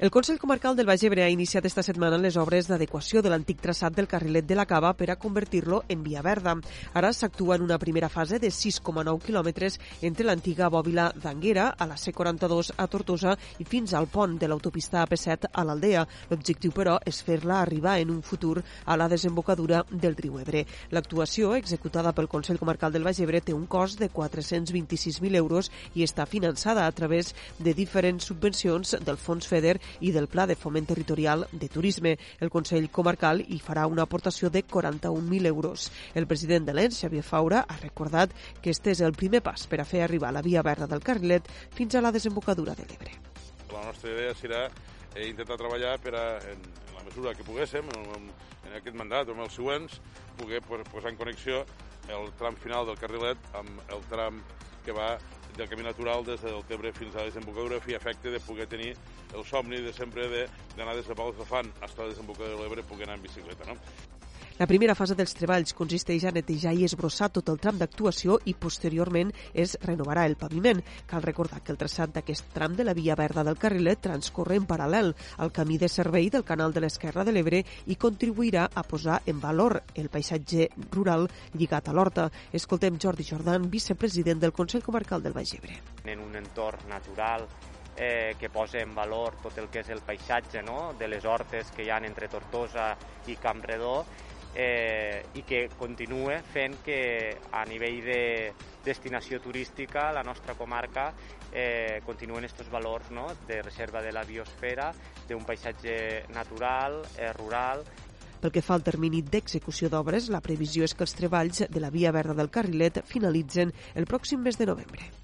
El Consell Comarcal del Baix Ebre ha iniciat esta setmana les obres d'adequació de l'antic traçat del carrilet de la Cava per a convertir-lo en via verda. Ara s'actua en una primera fase de 6,9 quilòmetres entre l'antiga bòbila d'Anguera a la C42 a Tortosa i fins al pont de l'autopista AP7 a l'Aldea. L'objectiu, però, és fer-la arribar en un futur a la desembocadura del riu Ebre. L'actuació, executada pel Consell Comarcal del Baix Ebre, té un cost de 426.000 euros i està finançada a través de diferents subvencions del Fons FEDER i del Pla de Foment Territorial de Turisme. El Consell Comarcal hi farà una aportació de 41.000 euros. El president de l'ENS, Xavier Faura, ha recordat que este és el primer pas per a fer arribar la via verda del carrilet fins a la desembocadura de l'Ebre. La nostra idea serà eh, intentar treballar per a, en, la mesura que poguéssim, en, en aquest mandat o en els següents, poder posar en connexió el tram final del carrilet amb el tram que va del camí natural des del Tebre fins a la desembocadura fi efecte de poder tenir el somni de sempre d'anar des de Pals de Fan fins a la desembocadura de l'Ebre poder anar en bicicleta. No? La primera fase dels treballs consisteix a netejar i esbrossar tot el tram d'actuació i posteriorment es renovarà el paviment. Cal recordar que el traçat d'aquest tram de la via verda del carrilet transcorre en paral·lel al camí de servei del canal de l'Esquerra de l'Ebre i contribuirà a posar en valor el paisatge rural lligat a l'horta. Escoltem Jordi Jordan, vicepresident del Consell Comarcal del Baix Ebre. En un entorn natural eh, que posa en valor tot el que és el paisatge no? de les hortes que hi ha entre Tortosa i Campredó eh, i que continue fent que a nivell de destinació turística la nostra comarca eh, continuen aquests valors no? de reserva de la biosfera, d'un paisatge natural, eh, rural, pel que fa al termini d'execució d'obres, la previsió és que els treballs de la via verda del carrilet finalitzen el pròxim mes de novembre.